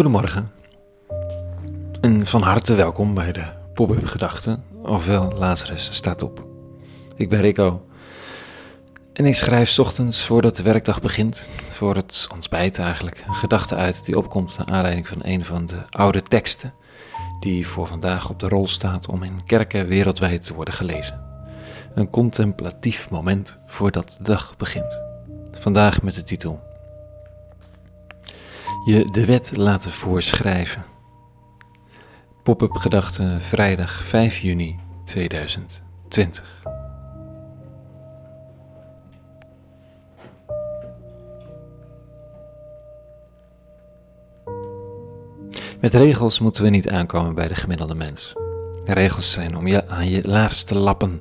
Goedemorgen en van harte welkom bij de Pop-up Gedachten, ofwel Lazarus staat op. Ik ben Rico en ik schrijf ochtends voordat de werkdag begint, voor het ontbijt eigenlijk, een gedachte uit die opkomt naar aanleiding van een van de oude teksten die voor vandaag op de rol staat om in kerken wereldwijd te worden gelezen. Een contemplatief moment voordat de dag begint. Vandaag met de titel Je de wet laten voorschrijven. Pop-up gedachten vrijdag 5 juni 2020. Met regels moeten we niet aankomen bij de gemiddelde mens. Regels zijn om je aan je laars te lappen.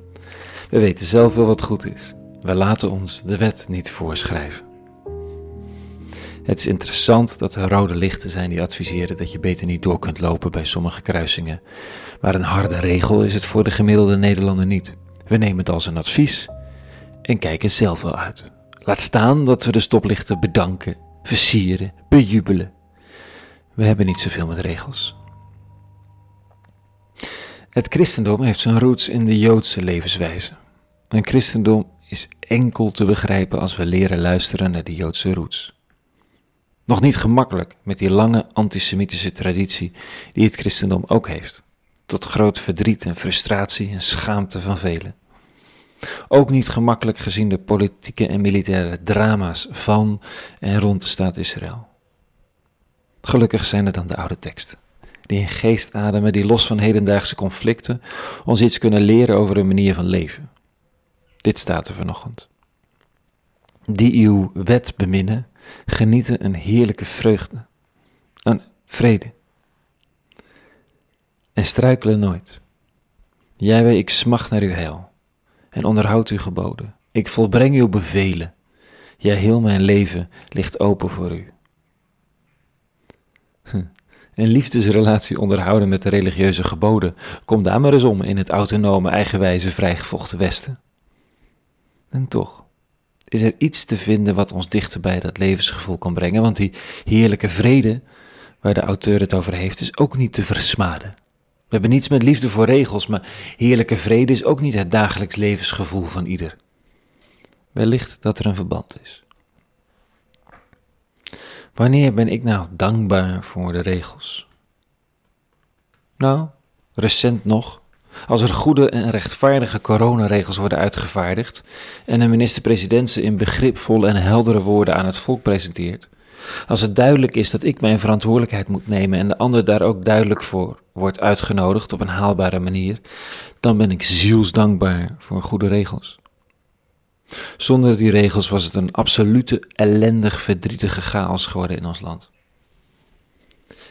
We weten zelf wel wat goed is. We laten ons de wet niet voorschrijven. Het is interessant dat er rode lichten zijn die adviseren dat je beter niet door kunt lopen bij sommige kruisingen. Maar een harde regel is het voor de gemiddelde Nederlander niet. We nemen het als een advies en kijken zelf wel uit. Laat staan dat we de stoplichten bedanken, versieren, bejubelen. We hebben niet zoveel met regels. Het christendom heeft zijn roots in de Joodse levenswijze. Een christendom is enkel te begrijpen als we leren luisteren naar de Joodse roots. Nog niet gemakkelijk met die lange antisemitische traditie die het christendom ook heeft, tot groot verdriet en frustratie en schaamte van velen. Ook niet gemakkelijk gezien de politieke en militaire drama's van en rond de staat Israël. Gelukkig zijn er dan de oude teksten, die in geest ademen, die los van hedendaagse conflicten ons iets kunnen leren over een manier van leven. Dit staat er vanochtend. Die uw wet beminnen, genieten een heerlijke vreugde, een vrede. En struikelen nooit. Jij weet, ik smacht naar uw heil en onderhoud uw geboden. Ik volbreng uw bevelen. Ja, heel mijn leven ligt open voor u. Een liefdesrelatie onderhouden met de religieuze geboden, kom daar maar eens om in het autonome, eigenwijze, vrijgevochten Westen. En toch is er iets te vinden wat ons dichter bij dat levensgevoel kan brengen, want die heerlijke vrede waar de auteur het over heeft, is ook niet te versmaden. We hebben niets met liefde voor regels, maar heerlijke vrede is ook niet het dagelijks levensgevoel van ieder. Wellicht dat er een verband is. Wanneer ben ik nou dankbaar voor de regels? Nou, recent nog, als er goede en rechtvaardige coronaregels worden uitgevaardigd en een minister-president ze in begripvolle en heldere woorden aan het volk presenteert, als het duidelijk is dat ik mijn verantwoordelijkheid moet nemen en de ander daar ook duidelijk voor wordt uitgenodigd op een haalbare manier, dan ben ik zielsdankbaar voor goede regels. Zonder die regels was het een absolute ellendig, verdrietige chaos geworden in ons land.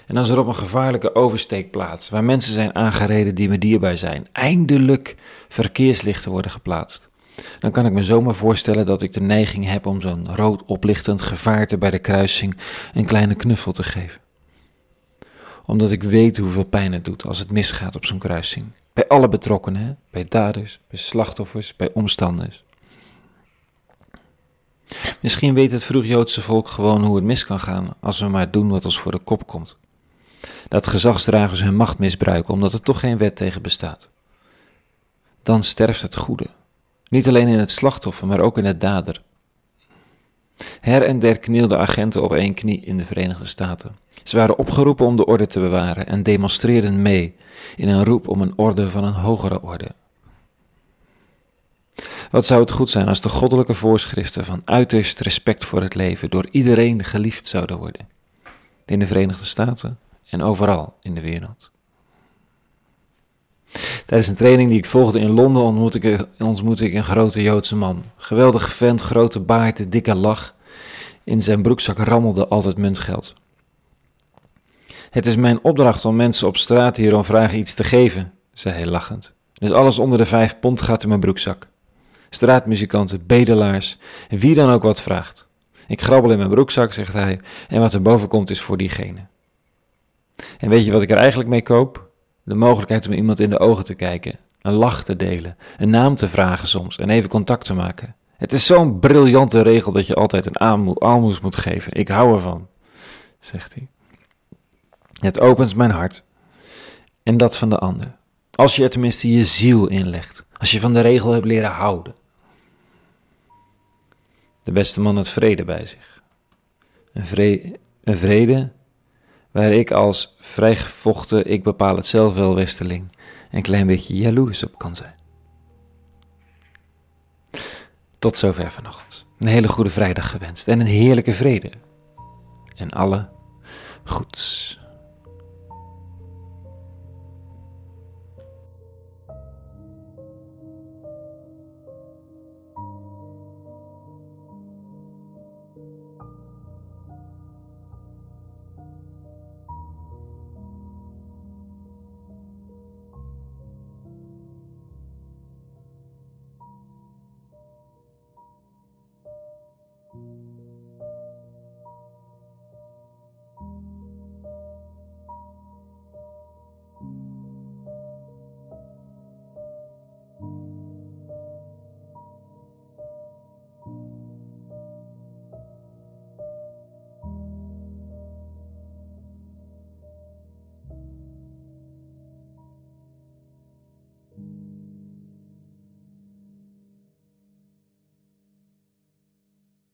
En als er op een gevaarlijke oversteekplaats, waar mensen zijn aangereden die me dierbaar zijn, eindelijk verkeerslichten worden geplaatst, dan kan ik me zomaar voorstellen dat ik de neiging heb om zo'n rood oplichtend gevaarte bij de kruising een kleine knuffel te geven. Omdat ik weet hoeveel pijn het doet als het misgaat op zo'n kruising. Bij alle betrokkenen, bij daders, bij slachtoffers, bij omstanders. Misschien weet het vroeg Joodse volk gewoon hoe het mis kan gaan als we maar doen wat ons voor de kop komt. Dat gezagsdragers hun macht misbruiken omdat er toch geen wet tegen bestaat. Dan sterft het goede. Niet alleen in het slachtoffer, maar ook in het dader. Her en der knielden agenten op één knie in de Verenigde Staten. Ze waren opgeroepen om de orde te bewaren en demonstreerden mee in een roep om een orde van een hogere orde. Wat zou het goed zijn als de goddelijke voorschriften van uiterst respect voor het leven door iedereen geliefd zouden worden? In de Verenigde Staten en overal in de wereld. Tijdens een training die ik volgde in Londen ontmoette ik, ik een grote Joodse man. Geweldig vent, grote baard, dikke lach. In zijn broekzak rammelde altijd muntgeld. Het is mijn opdracht om mensen op straat hier om vragen iets te geven, zei hij lachend. Dus alles onder de vijf pond gaat in mijn broekzak straatmuzikanten, bedelaars wie dan ook wat vraagt. Ik grabbel in mijn broekzak, zegt hij, en wat er boven komt is voor diegene. En weet je wat ik er eigenlijk mee koop? De mogelijkheid om iemand in de ogen te kijken, een lach te delen, een naam te vragen soms en even contact te maken. Het is zo'n briljante regel dat je altijd een aalmoes moet geven. Ik hou ervan, zegt hij. Het opent mijn hart en dat van de ander. Als je er tenminste je ziel inlegt. Als je van de regel hebt leren houden. De beste man had vrede bij zich. Een vrede waar ik als vrijgevochten, ik bepaal het zelf wel, westerling, een klein beetje jaloers op kan zijn. Tot zover vanochtend. Een hele goede vrijdag gewenst en een heerlijke vrede. En alle goeds.